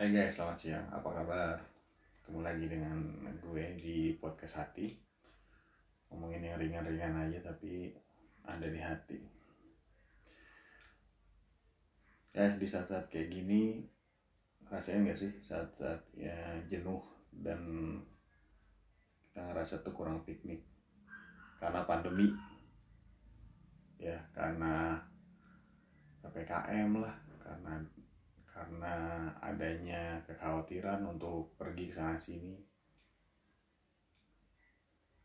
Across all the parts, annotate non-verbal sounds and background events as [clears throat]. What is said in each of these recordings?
Hai guys, selamat siang. Apa kabar? Ketemu lagi dengan gue di podcast hati. Ngomongin yang ringan-ringan aja tapi ada di hati. Guys, di saat-saat kayak gini rasain gak sih saat-saat ya jenuh dan kita ngerasa tuh kurang piknik karena pandemi ya karena ppkm lah karena karena adanya kekhawatiran untuk pergi ke sana sini.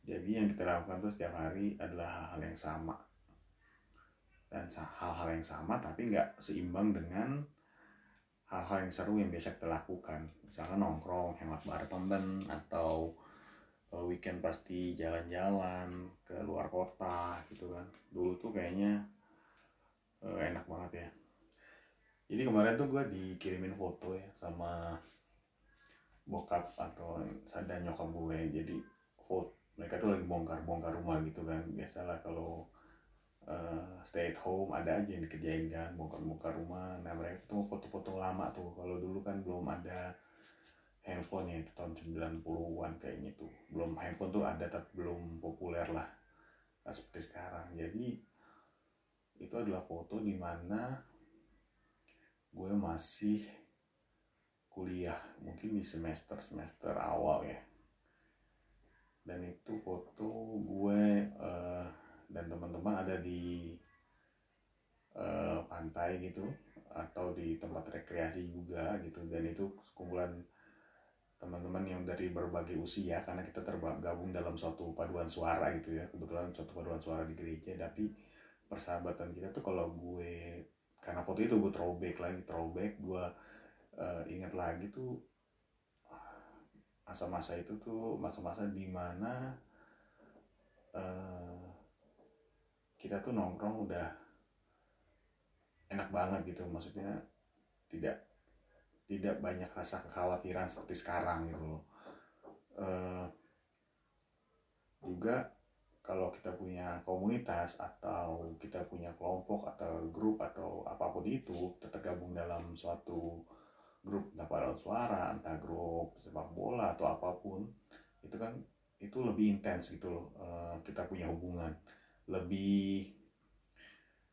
Jadi yang kita lakukan tuh setiap hari adalah hal-hal yang sama. Dan hal-hal yang sama tapi nggak seimbang dengan hal-hal yang seru yang biasa kita lakukan. Misalnya nongkrong hemat bareng temen atau kalau weekend pasti jalan-jalan ke luar kota gitu kan. Dulu tuh kayaknya uh, enak banget ya jadi kemarin tuh gue dikirimin foto ya sama bokap atau sadar nyokap gue jadi foto mereka tuh lagi bongkar-bongkar rumah gitu kan. Biasalah kalau uh, stay at home ada aja yang dikerjain kan bongkar-bongkar rumah. Nah mereka tuh foto-foto lama tuh. Kalau dulu kan belum ada handphone ya tahun 90-an kayaknya tuh. Belum handphone tuh ada tapi belum populer lah seperti sekarang. Jadi itu adalah foto di mana gue masih kuliah mungkin di semester semester awal ya. Dan itu foto gue uh, dan teman-teman ada di uh, pantai gitu atau di tempat rekreasi juga gitu. Dan itu kumpulan teman-teman yang dari berbagai usia karena kita tergabung dalam suatu paduan suara gitu ya. Kebetulan suatu paduan suara di gereja tapi persahabatan kita tuh kalau gue karena foto itu gue throwback lagi throwback gue uh, ingat lagi tuh masa-masa itu tuh masa-masa di mana uh, kita tuh nongkrong udah enak banget gitu maksudnya tidak tidak banyak rasa kekhawatiran seperti sekarang gitu loh. Uh, juga kalau kita punya komunitas atau kita punya kelompok atau grup atau apa pun itu kita tergabung dalam suatu grup dapat suara entah grup sepak bola atau apa pun itu kan itu lebih intens gitu loh uh, kita punya hubungan. Lebih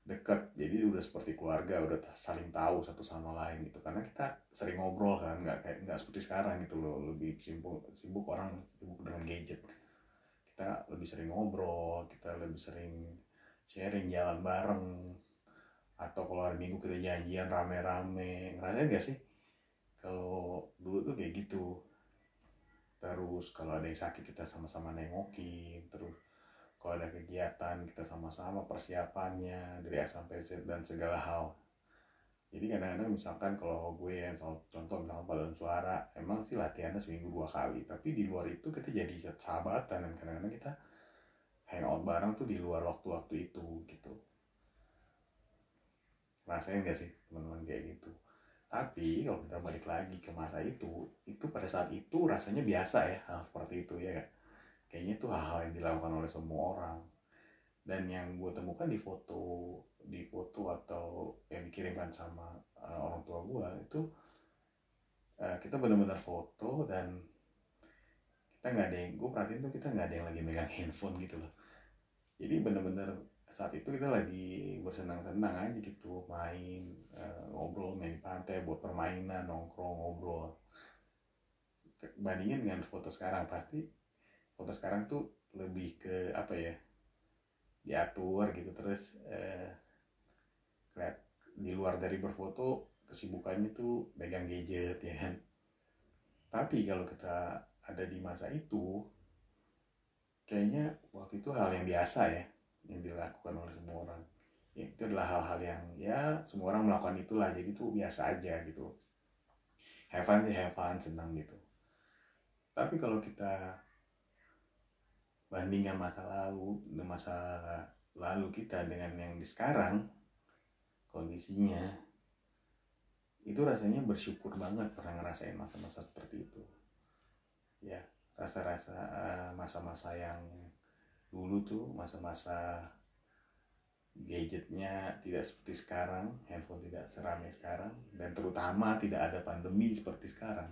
dekat jadi udah seperti keluarga udah saling tahu satu sama lain gitu. Karena kita sering ngobrol kan nggak kayak nggak seperti sekarang gitu loh lebih sibuk sibuk orang sibuk dengan gadget kita lebih sering ngobrol kita lebih sering sharing jalan bareng atau kalau hari minggu kita janjian rame-rame. Ngerasain gak sih? Kalau dulu tuh kayak gitu. Terus kalau ada yang sakit kita sama-sama nengokin terus kalau ada kegiatan kita sama-sama persiapannya dari A sampai Z dan segala hal jadi kadang-kadang misalkan kalau gue yang contoh misalkan paduan suara emang sih latihannya seminggu dua kali. Tapi di luar itu kita jadi sahabatan dan kadang-kadang kita hangout bareng tuh di luar waktu-waktu itu gitu. Rasain gak sih teman-teman kayak gitu? Tapi kalau kita balik lagi ke masa itu itu pada saat itu rasanya biasa ya hal seperti itu ya kayaknya itu hal-hal yang dilakukan oleh semua orang. Dan yang gue temukan di foto di foto atau dikirimkan sama uh, orang tua gue itu uh, kita benar-benar foto dan kita nggak ada yang gue perhatiin tuh kita nggak ada yang lagi megang handphone gitu loh. Jadi benar-benar saat itu kita lagi bersenang-senang aja gitu main uh, ngobrol main pantai buat permainan nongkrong ngobrol. Bandingin dengan foto sekarang pasti foto sekarang tuh lebih ke apa ya diatur gitu terus eh, di luar dari berfoto kesibukannya tuh pegang gadget ya kan? Tapi kalau kita ada di masa itu kayaknya waktu itu hal yang biasa ya yang dilakukan oleh semua orang. Ya, itu adalah hal-hal yang ya semua orang melakukan itulah jadi itu biasa aja gitu. Have fun sih have fun senang gitu. Tapi kalau kita bandingkan masa lalu masa lalu kita dengan yang di sekarang kondisinya itu rasanya bersyukur banget pernah ngerasain masa-masa seperti itu ya rasa-rasa masa-masa yang dulu tuh masa-masa gadgetnya tidak seperti sekarang, handphone tidak seramai sekarang, dan terutama tidak ada pandemi seperti sekarang.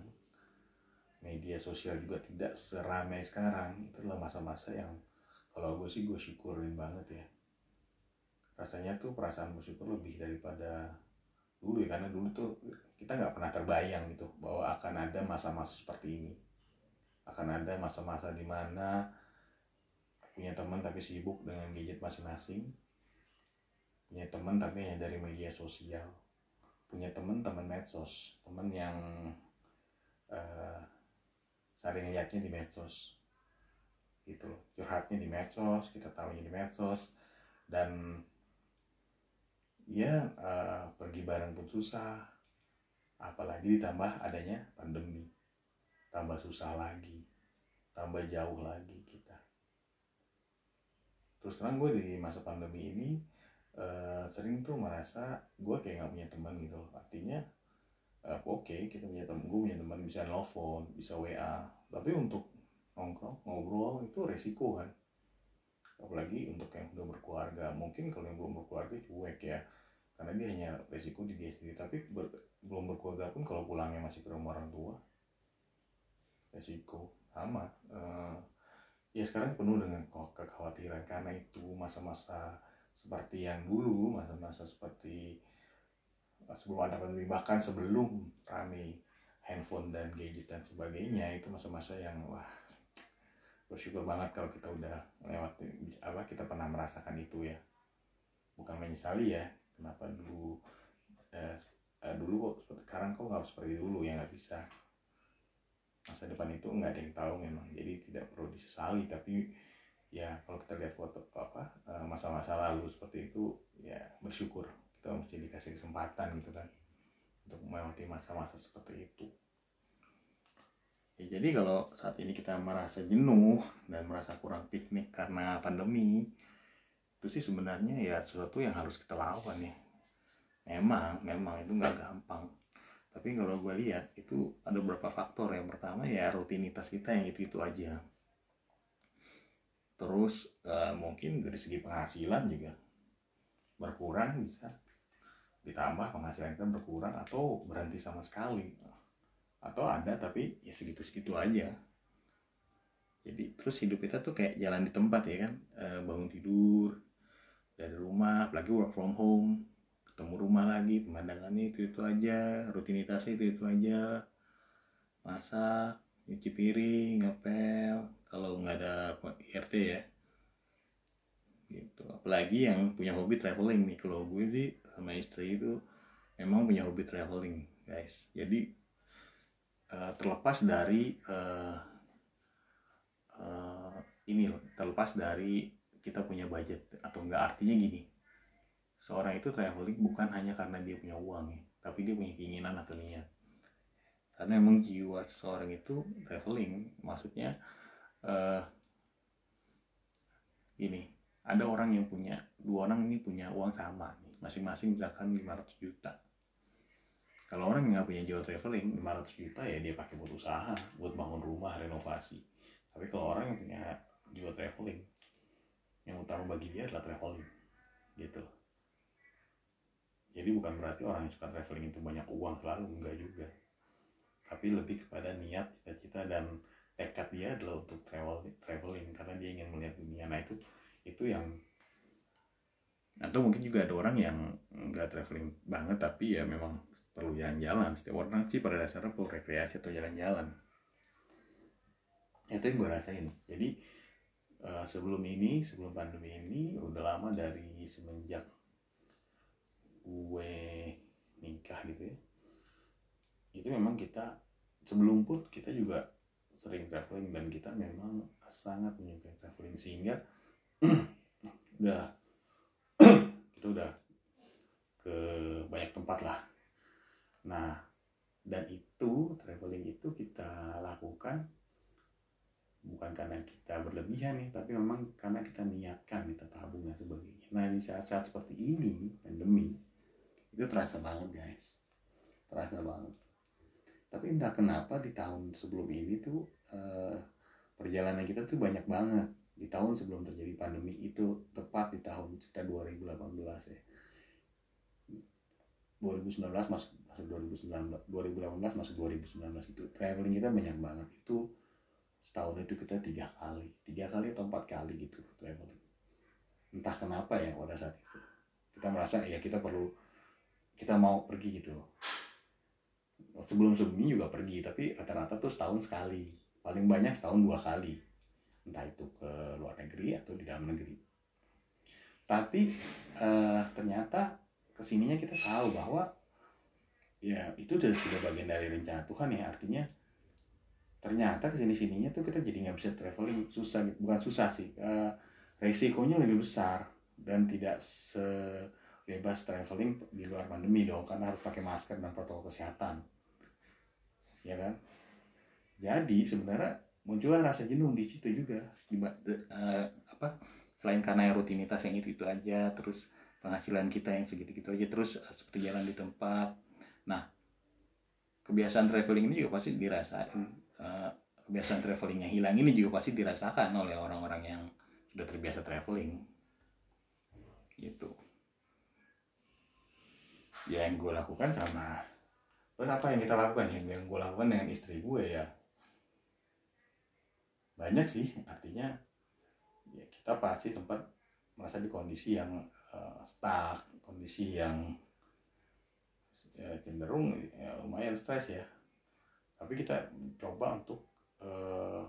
Media sosial juga tidak seramai sekarang. Itu adalah masa-masa yang kalau gue sih gue syukurin banget ya. Rasanya tuh perasaan bersyukur lebih daripada dulu ya karena dulu tuh kita nggak pernah terbayang gitu bahwa akan ada masa-masa seperti ini. Akan ada masa-masa di mana punya teman tapi sibuk dengan gadget masing-masing punya teman tapi hanya dari media sosial punya teman teman medsos teman yang uh, sering lihatnya di medsos gitu curhatnya di medsos kita tahunya di medsos dan ya uh, pergi bareng pun susah. Apalagi ditambah adanya pandemi. Tambah susah lagi. Tambah jauh lagi kita. Terus terang gue di masa pandemi ini uh, sering tuh merasa gue kayak gak punya teman gitu artinya uh, oke okay, kita punya teman gue punya teman bisa nelfon bisa wa tapi untuk nongkrong ngobrol itu resiko kan. Apalagi untuk yang udah berkeluarga. Mungkin kalau yang belum berkeluarga cuek ya karena dia hanya resiko di dia sendiri tapi ber, belum berkeluarga pun kalau pulangnya masih ke rumah orang tua resiko sama uh, ya sekarang penuh dengan kekhawatiran. Karena itu masa-masa seperti yang dulu masa-masa seperti eh, sebelum ada pandemi bahkan sebelum rame handphone dan gadget dan sebagainya itu masa-masa yang wah bersyukur banget kalau kita udah melewati apa kita pernah merasakan itu ya. Bukan menyesali ya kenapa dulu eh, eh, dulu kok sekarang kok nggak seperti dulu ya nggak bisa. Masa depan itu nggak ada yang tahu memang jadi tidak perlu disesali tapi ya kalau kita lihat foto apa eh, masa-masa lalu seperti itu ya bersyukur kita mesti dikasih kesempatan gitu kan untuk melewati masa-masa seperti itu. Ya, jadi kalau saat ini kita merasa jenuh dan merasa kurang piknik karena pandemi itu sih sebenarnya ya sesuatu yang harus kita lawan ya memang memang itu nggak gampang. Tapi kalau gue lihat itu ada beberapa faktor. Yang pertama ya rutinitas kita yang itu itu aja. Terus uh, mungkin dari segi penghasilan juga berkurang bisa. Ditambah penghasilan kita berkurang atau berhenti sama sekali. Atau ada tapi ya segitu-segitu aja. Jadi terus hidup kita tuh kayak jalan di tempat ya kan. E, bangun tidur dari rumah apalagi work from home. Ketemu rumah lagi pemandangannya itu itu aja. Rutinitasnya itu itu aja. Masak nyuci piring ngepel. Kalau nggak ada IRT ya. Gitu. Apalagi yang punya hobi traveling nih. Kalau gue sih sama istri itu memang punya hobi traveling guys. Jadi uh, terlepas dari uh, uh, ini loh terlepas dari kita punya budget atau enggak artinya gini seorang itu traveling bukan hanya karena dia punya uang ya tapi dia punya keinginan atau niat. Karena emang jiwa seorang itu traveling maksudnya uh, ini ada orang yang punya dua orang ini punya uang sama nih masing-masing misalkan 500 juta. Kalau orang yang nggak punya jiwa traveling 500 juta ya dia pakai buat usaha buat bangun rumah renovasi. Tapi kalau orang yang punya jiwa traveling yang utama bagi dia adalah traveling gitu jadi bukan berarti orang yang suka traveling itu banyak uang selalu enggak juga. Tapi lebih kepada niat cita-cita dan tekad dia adalah untuk travel traveling. Karena dia ingin melihat dunia. Nah itu itu yang atau mungkin juga ada orang yang enggak traveling banget tapi ya memang perlu jalan-jalan. Setiap orang sih pada dasarnya perlu rekreasi atau jalan-jalan. Itu yang gue rasain. Jadi uh, sebelum ini sebelum pandemi ini udah lama dari semenjak gue nikah gitu ya. Itu memang kita sebelum pun kita juga sering traveling dan kita memang sangat menyukai traveling sehingga [clears throat] udah [clears throat] kita udah ke banyak tempat lah. Nah dan itu traveling itu kita lakukan bukan karena kita berlebihan nih tapi memang karena kita niatkan kita tabung dan sebagainya. Nah di saat-saat seperti ini pandemi itu terasa banget guys. Terasa banget. Tapi entah kenapa di tahun sebelum ini tuh uh, perjalanan kita tuh banyak banget. Di tahun sebelum terjadi pandemi itu tepat di tahun sekitar 2018 ya. 2019 masuk masuk 2019 2018 masuk 2019 itu traveling kita banyak banget. Itu setahun itu kita tiga kali. Tiga kali atau empat kali gitu traveling. Entah kenapa ya pada saat itu. Kita merasa ya kita perlu kita mau pergi gitu. Sebelum sebelumnya juga pergi tapi rata-rata tuh setahun sekali. Paling banyak setahun dua kali. Entah itu ke luar negeri atau di dalam negeri. Tapi uh, ternyata ke sininya kita tahu bahwa ya itu sudah sudah bagian dari rencana Tuhan ya. Artinya ternyata ke sini sininya tuh kita jadi nggak bisa traveling. Susah gitu. Bukan susah sih uh, resikonya lebih besar dan tidak sebebas traveling di luar pandemi dong karena harus pakai masker dan protokol kesehatan. Ya kan? Jadi sebenarnya muncullah rasa jenuh di situ juga. Uh, apa selain karena rutinitas yang itu itu aja terus penghasilan kita yang segitu-gitu aja terus eh, seperti jalan di tempat. Nah kebiasaan traveling ini juga pasti dirasain. Uh, kebiasaan traveling yang hilang ini juga pasti dirasakan oleh orang-orang yang sudah terbiasa traveling. Gitu. Ya yang gue lakukan sama terus apa yang kita lakukan? Yang yang gue lakukan dengan istri gue ya. Banyak sih artinya ya kita pasti sempat merasa di kondisi yang uh, stuck kondisi yang ya, cenderung ya, lumayan stres ya tapi kita coba untuk uh,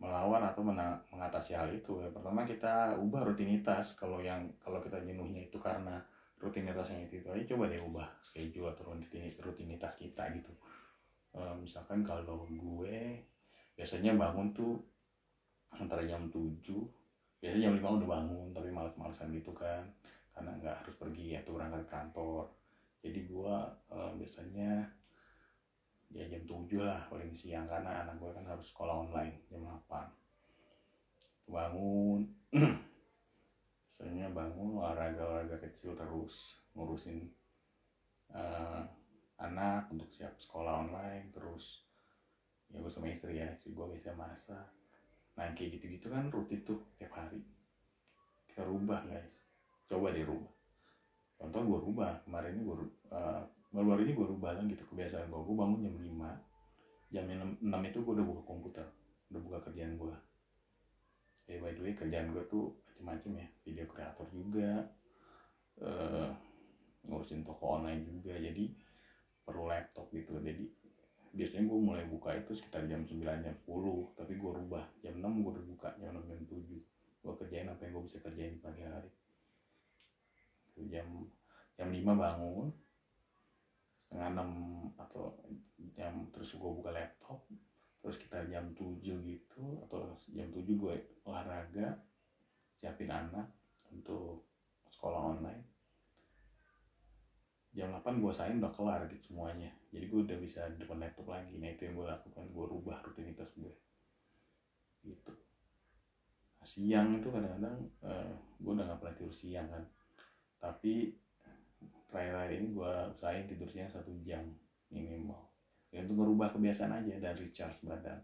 melawan atau mengatasi hal itu. Ya pertama kita ubah rutinitas. Kalau yang kalau kita jenuhnya itu karena rutinitasnya itu, itu aja coba deh ubah schedule atau rutinitas kita gitu. Uh, misalkan kalau gue biasanya bangun tuh antara jam 7 biasanya jam lima udah bangun tapi malas-malasan gitu kan. Karena nggak harus pergi atau berangkat kantor. Jadi gua uh, biasanya ya jam 7 lah paling siang karena anak gue kan harus sekolah online jam 8 bangun. [clears throat] Biasanya bangun olahraga-olahraga kecil terus ngurusin uh, anak untuk siap sekolah online terus. Ya gue sama istri ya istri gue biasa masak. Nah kayak gitu-gitu kan rutin tuh tiap hari. Kita rubah guys. Coba deh rubah. Contoh gue rubah kemarin ini gue uh, baru-baru ini gue rubah lagi gitu kebiasaan gue gue bangun jam 5 jam 6, 6 itu gue udah buka komputer. Udah buka kerjaan gue eh by the way kerjaan gue tuh macem-macem ya. Video kreator juga. Uh, ngurusin toko online juga. Jadi perlu laptop gitu. Jadi biasanya gue mulai buka itu sekitar jam 9 jam 10 tapi gue rubah. Jam 6 gue udah buka. Jam 6 jam 7 gue kerjain apa yang gue bisa kerjain pagi hari. Jam jam 5 bangun setengah 6 atau jam terus gue buka laptop terus kita jam 7 gitu atau jam 7 gue olahraga siapin anak untuk sekolah online. Jam 8 gue sain udah kelar gitu semuanya. Jadi gue udah bisa depan laptop lagi. Nah itu yang gue lakukan. Gue rubah rutinitas gue gitu. Siang itu kadang-kadang uh, gue udah gak pernah tidur siang kan. Tapi terakhir-terakhir ini gue usahain tidur siang satu jam minimal. Ya untuk merubah kebiasaan aja dan recharge badan.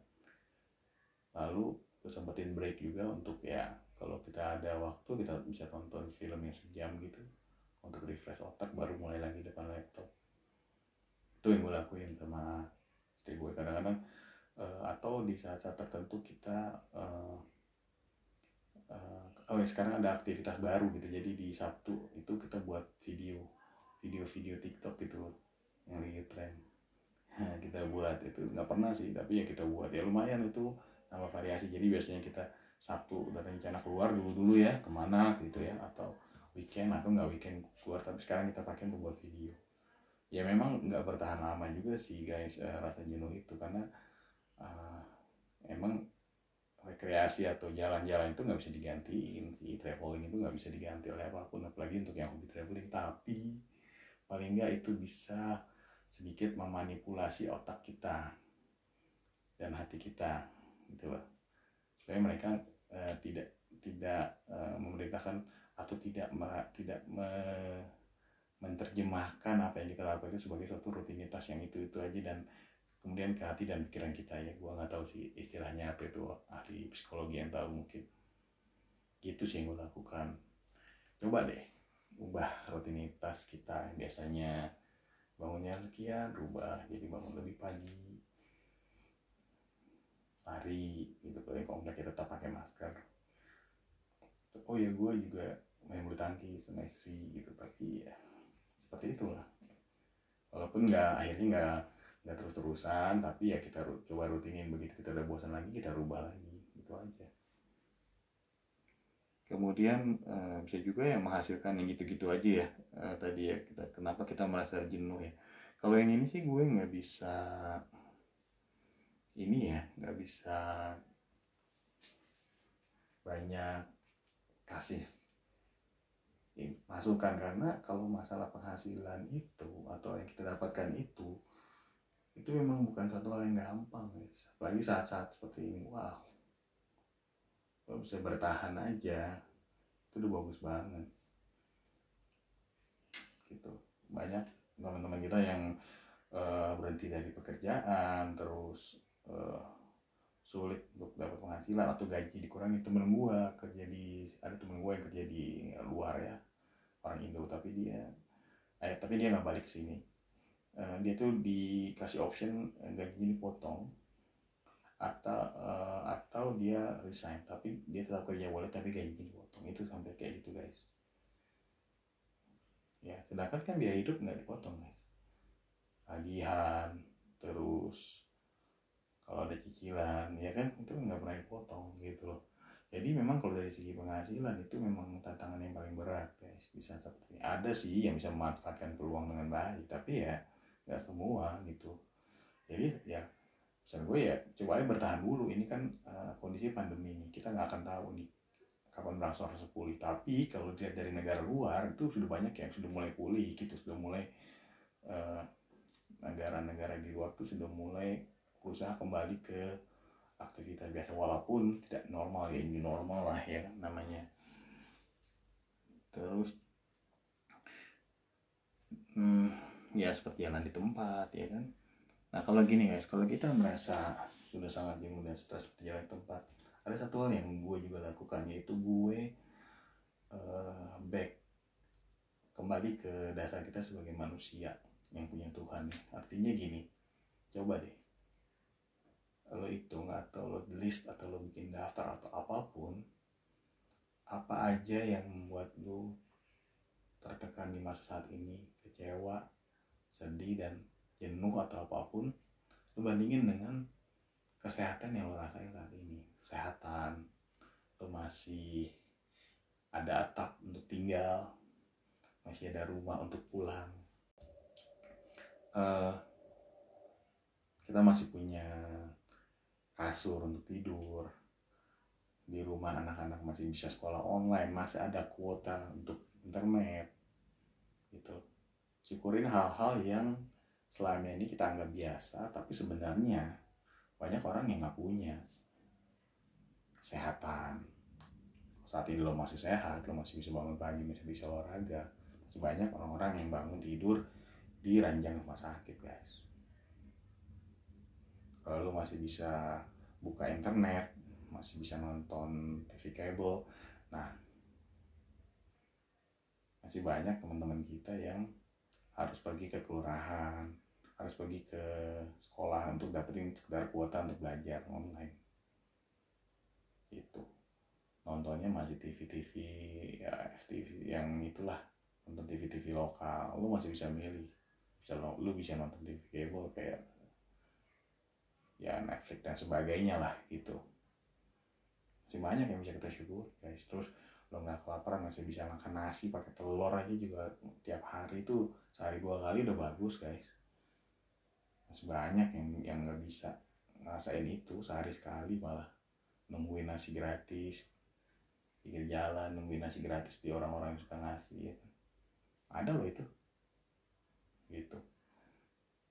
Lalu gue break juga untuk ya kalau kita ada waktu kita bisa tonton film yang sejam gitu untuk refresh otak baru mulai lagi depan laptop. Itu yang gue lakuin sama istri gue kadang-kadang uh, atau di saat-saat tertentu kita uh, uh, oh ya sekarang ada aktivitas baru gitu. Jadi di Sabtu itu kita buat video video-video TikTok gitu yang lagi tren. Nah, kita buat itu. Nggak pernah sih tapi ya kita buat. Ya lumayan itu nama variasi. Jadi biasanya kita Sabtu udah rencana keluar dulu dulu ya ke mana gitu ya atau weekend atau nggak weekend keluar. Tapi sekarang kita pakai untuk buat video. Ya memang nggak bertahan lama juga sih guys uh, rasa jenuh itu. Karena uh, emang rekreasi atau jalan-jalan itu nggak bisa digantiin si traveling itu nggak bisa diganti oleh apa pun apalagi untuk yang hobi traveling. Tapi paling nggak itu bisa sedikit memanipulasi otak kita dan hati kita gitu loh. Supaya mereka uh, tidak tidak uh, memerintahkan atau tidak tidak me, menerjemahkan apa yang kita lakukan itu sebagai suatu rutinitas yang itu itu aja dan kemudian ke hati dan pikiran kita ya. Gue nggak tahu sih istilahnya apa itu ahli psikologi yang tahu mungkin. Gitu sih yang gue lakukan. Coba deh ubah rutinitas kita biasanya bangunnya sekian rubah jadi bangun lebih pagi. Lari gitu. Kalau yang komplek ya tetap pakai masker. Oh ya gue juga main bulu tangkis sama istri gitu. Tapi ya seperti itulah. Walaupun nggak akhirnya nggak nggak terus terusan tapi ya kita coba rutinin. Begitu kita udah bosan lagi kita rubah lagi. Gitu aja. Kemudian uh, bisa juga yang menghasilkan yang gitu-gitu aja ya uh, tadi ya kita kenapa kita merasa jenuh ya. Kalau yang ini sih gue nggak bisa ini ya nggak bisa banyak kasih masukan. Karena kalau masalah penghasilan itu atau yang kita dapatkan itu itu memang bukan satu hal yang gampang guys. Apalagi saat-saat seperti ini wow. Lo bisa bertahan aja. Itu udah bagus banget. Gitu. Banyak teman-teman kita yang uh, berhenti dari pekerjaan terus uh, sulit untuk dapat penghasilan atau gaji dikurangi temen gua. Kerja di ada temen gua yang kerja di luar ya orang Indo. Tapi dia eh tapi dia nggak balik sini uh, dia tuh dikasih option uh, gajinya dipotong atau uh, atau dia resign. Tapi dia tetap kerja boleh tapi gajinya dipotong. Itu sampai kayak gitu guys. Ya sedangkan kan biaya hidup nggak dipotong guys. Tagihan terus kalau ada cicilan ya kan itu nggak pernah dipotong gitu loh. Jadi memang kalau dari segi penghasilan itu memang tantangan yang paling berat guys bisa seperti ini. Ada sih yang bisa memanfaatkan peluang dengan baik tapi ya nggak semua gitu. Jadi ya misal gue ya coba aja bertahan dulu. Ini kan uh, kondisi pandemi ini. Kita nggak akan tahu nih kapan berangsur rasa pulih tapi kalau dilihat dari negara luar itu sudah banyak yang sudah mulai pulih gitu. Sudah mulai negara negara-negara di luar tuh sudah mulai berusaha kembali ke aktivitas biasa. Walaupun tidak normal ya ini normal lah ya namanya. Terus hmm, ya seperti jalan di tempat ya kan? Nah kalau gini guys kalau kita merasa sudah sangat jenuh dan stres seperti di tempat ada satu hal yang gue juga lakukan yaitu gue uh, back kembali ke dasar kita sebagai manusia yang punya Tuhan artinya gini coba deh lo hitung atau lo list atau lo bikin daftar atau apa pun apa aja yang membuat lo tertekan di masa saat ini kecewa sedih dan jenuh atau apa pun lo bandingin dengan kesehatan yang lo rasain saat ini. Kesehatan lo masih ada atap untuk tinggal masih ada rumah untuk pulang. Uh, kita masih punya kasur untuk tidur. Di rumah anak-anak masih bisa sekolah online masih ada kuota untuk internet gitu syukurin hal-hal yang selama ini kita anggap biasa tapi sebenarnya banyak orang yang nggak punya. Kesehatan. Saat ini lo masih sehat lo masih bisa bangun pagi masih bisa olahraga. Masih banyak orang-orang yang bangun tidur di ranjang rumah sakit guys. Kalau lu masih bisa buka internet masih bisa nonton TV kabel nah masih banyak teman-teman kita yang harus pergi ke kelurahan harus pergi ke sekolah untuk dapetin sekedar kuota untuk belajar online. Itu nontonnya masih TV-TV ya FTV yang itulah nonton TV-TV lokal. Lu masih bisa milih. Bisa lu bisa nonton TV kabel kayak ya Netflix dan sebagainya lah gitu. Masih banyak yang bisa kita syukur guys. Terus lo nggak kelaparan masih bisa makan nasi pakai telur aja juga tiap hari itu sehari dua kali udah bagus guys. Masih banyak yang yang nggak bisa ngerasain itu sehari sekali malah. Nungguin nasi gratis pinggir jalan nungguin nasi gratis di orang-orang yang suka ngasih ya. ada loh itu. Gitu.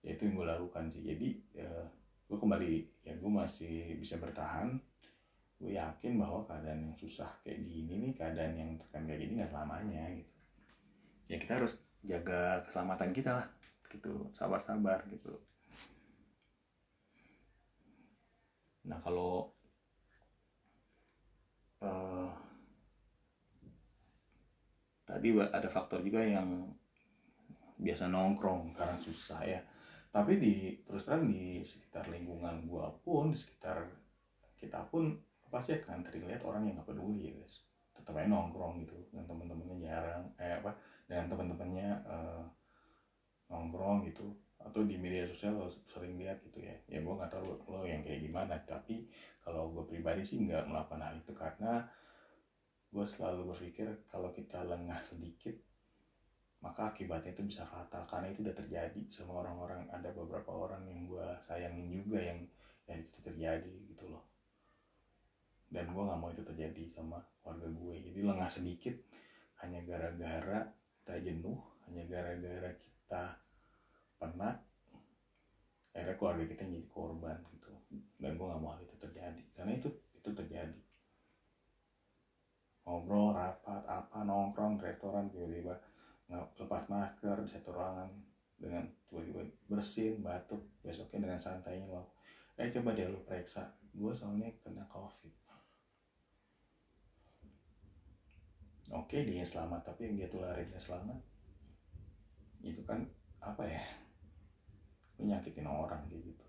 Ya itu yang gue lakukan sih. Jadi uh, gue kembali ya gue masih bisa bertahan gue yakin bahwa keadaan yang susah kayak gini nih keadaan yang tekan kayak gini nggak selamanya gitu. Ya kita harus jaga keselamatan kita lah gitu. Sabar-sabar gitu. Nah kalau uh, tadi ada faktor juga yang biasa nongkrong karena susah ya. Tapi di terus terang di sekitar lingkungan gua pun di sekitar kita pun pasti akan terlihat orang yang nggak peduli ya guys. Tetap aja nongkrong gitu dengan teman-temannya jarang eh apa dengan teman-temannya uh, nongkrong gitu. Atau di media sosial lo sering lihat gitu ya. Ya gue nggak tahu lo yang kayak gimana tapi kalau gue pribadi sih nggak melakukan hal itu karena gue selalu berpikir kalau kita lengah sedikit maka akibatnya itu bisa fatal. Karena itu udah terjadi sama orang-orang. Ada beberapa orang yang gue sayangin juga yang yang itu terjadi gitu loh dan gue nggak mau itu terjadi sama keluarga gue. Jadi lengah sedikit hanya gara-gara kita jenuh hanya gara-gara kita penat akhirnya keluarga kita jadi korban gitu. Dan gue nggak mau hal itu terjadi. Karena itu itu terjadi. Ngobrol rapat apa nongkrong restoran tiba-tiba lepas masker di satu ruangan dengan tiba-tiba bersin batuk besoknya dengan santainya lo eh coba deh lo periksa. Gue soalnya kena covid oke dia selamat tapi yang dia tularinnya selamat itu kan apa ya lu nyakitin orang kayak gitu.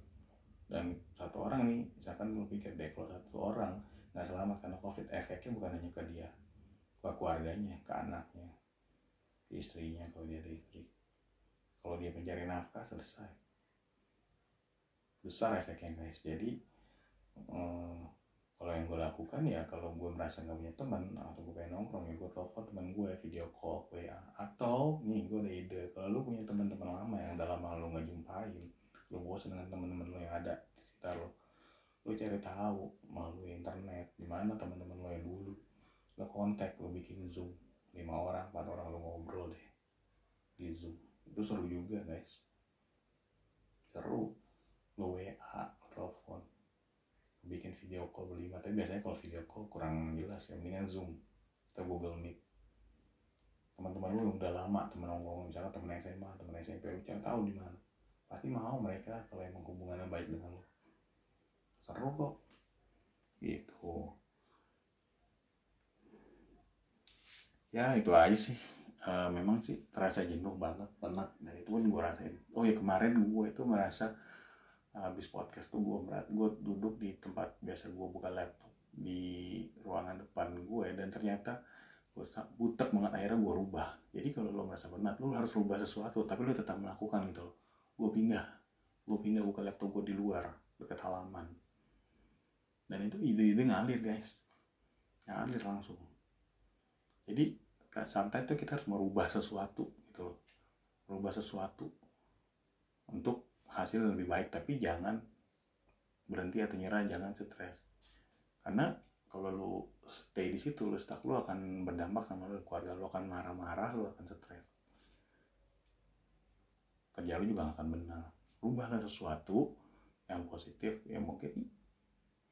Dan satu orang nih misalkan lu pikir deh kalau satu orang nggak selamat karena covid efeknya bukan hanya ke dia ke keluarganya ke anaknya istrinya kalau dia ada istri. Kalau dia mencari nafkah selesai. Besar efeknya guys. Jadi hmm, kalau yang gue lakukan ya kalau gue merasa nggak punya teman atau gue pengen nongkrong ya gue telepon teman gue video call WA atau nih gue ada ide kalau lu punya teman-teman lama yang udah lama lu nggak jumpain lu bosan dengan teman-teman lu yang ada di sekitar lu lu cari tahu melalui internet di mana teman-teman lo yang dulu. Lu kontak lu bikin zoom lima orang empat orang lu ngobrol deh di zoom. Itu seru juga guys. Seru. Lu WA telepon bikin video call berlima tapi biasanya kalau video call kurang jelas ya. Mendingan zoom atau google meet. Teman-teman lu udah lama teman ngomong misalnya teman SMA teman SMP lu cari tahu di mana. Pasti mau mereka kalau emang hubungannya baik dengan lu. Seru kok. Gitu. Ya itu aja sih. Uh, memang sih terasa jenuh banget penat. Dan itu pun gue rasain. Oh ya kemarin gue itu merasa habis podcast tuh gue merat gue duduk di tempat biasa gue buka laptop di ruangan depan gue dan ternyata gue butek banget akhirnya gue rubah. Jadi kalau lo merasa penat lo harus rubah sesuatu tapi lo tetap melakukan gitu loh. Gue pindah gue pindah buka laptop gue di luar dekat halaman. Dan itu ide-ide ngalir guys. Ngalir langsung. Jadi santai itu kita harus merubah sesuatu gitu loh. Merubah sesuatu hasil lebih baik tapi jangan berhenti atau nyerah jangan stres. Karena kalau lu stay di situ lu stuck lu akan berdampak sama lu keluarga lu akan marah-marah lu akan stres. Kerja lu juga akan benar. Rubahlah sesuatu yang positif ya mungkin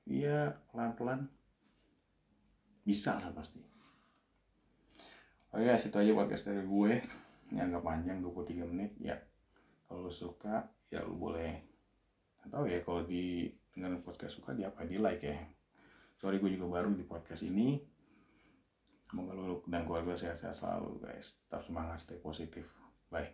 ya pelan-pelan. Bisa lah pasti. Oke, oh situ aja podcast dari gue. Ini agak panjang 23 menit. Ya, kalau suka, ya lo boleh. Atau ya kalau di dengan podcast suka, dia apa di like ya. Sorry gue juga baru di podcast ini. Semoga lo dan keluarga sehat-sehat selalu guys. Tetap semangat, stay positif. Bye.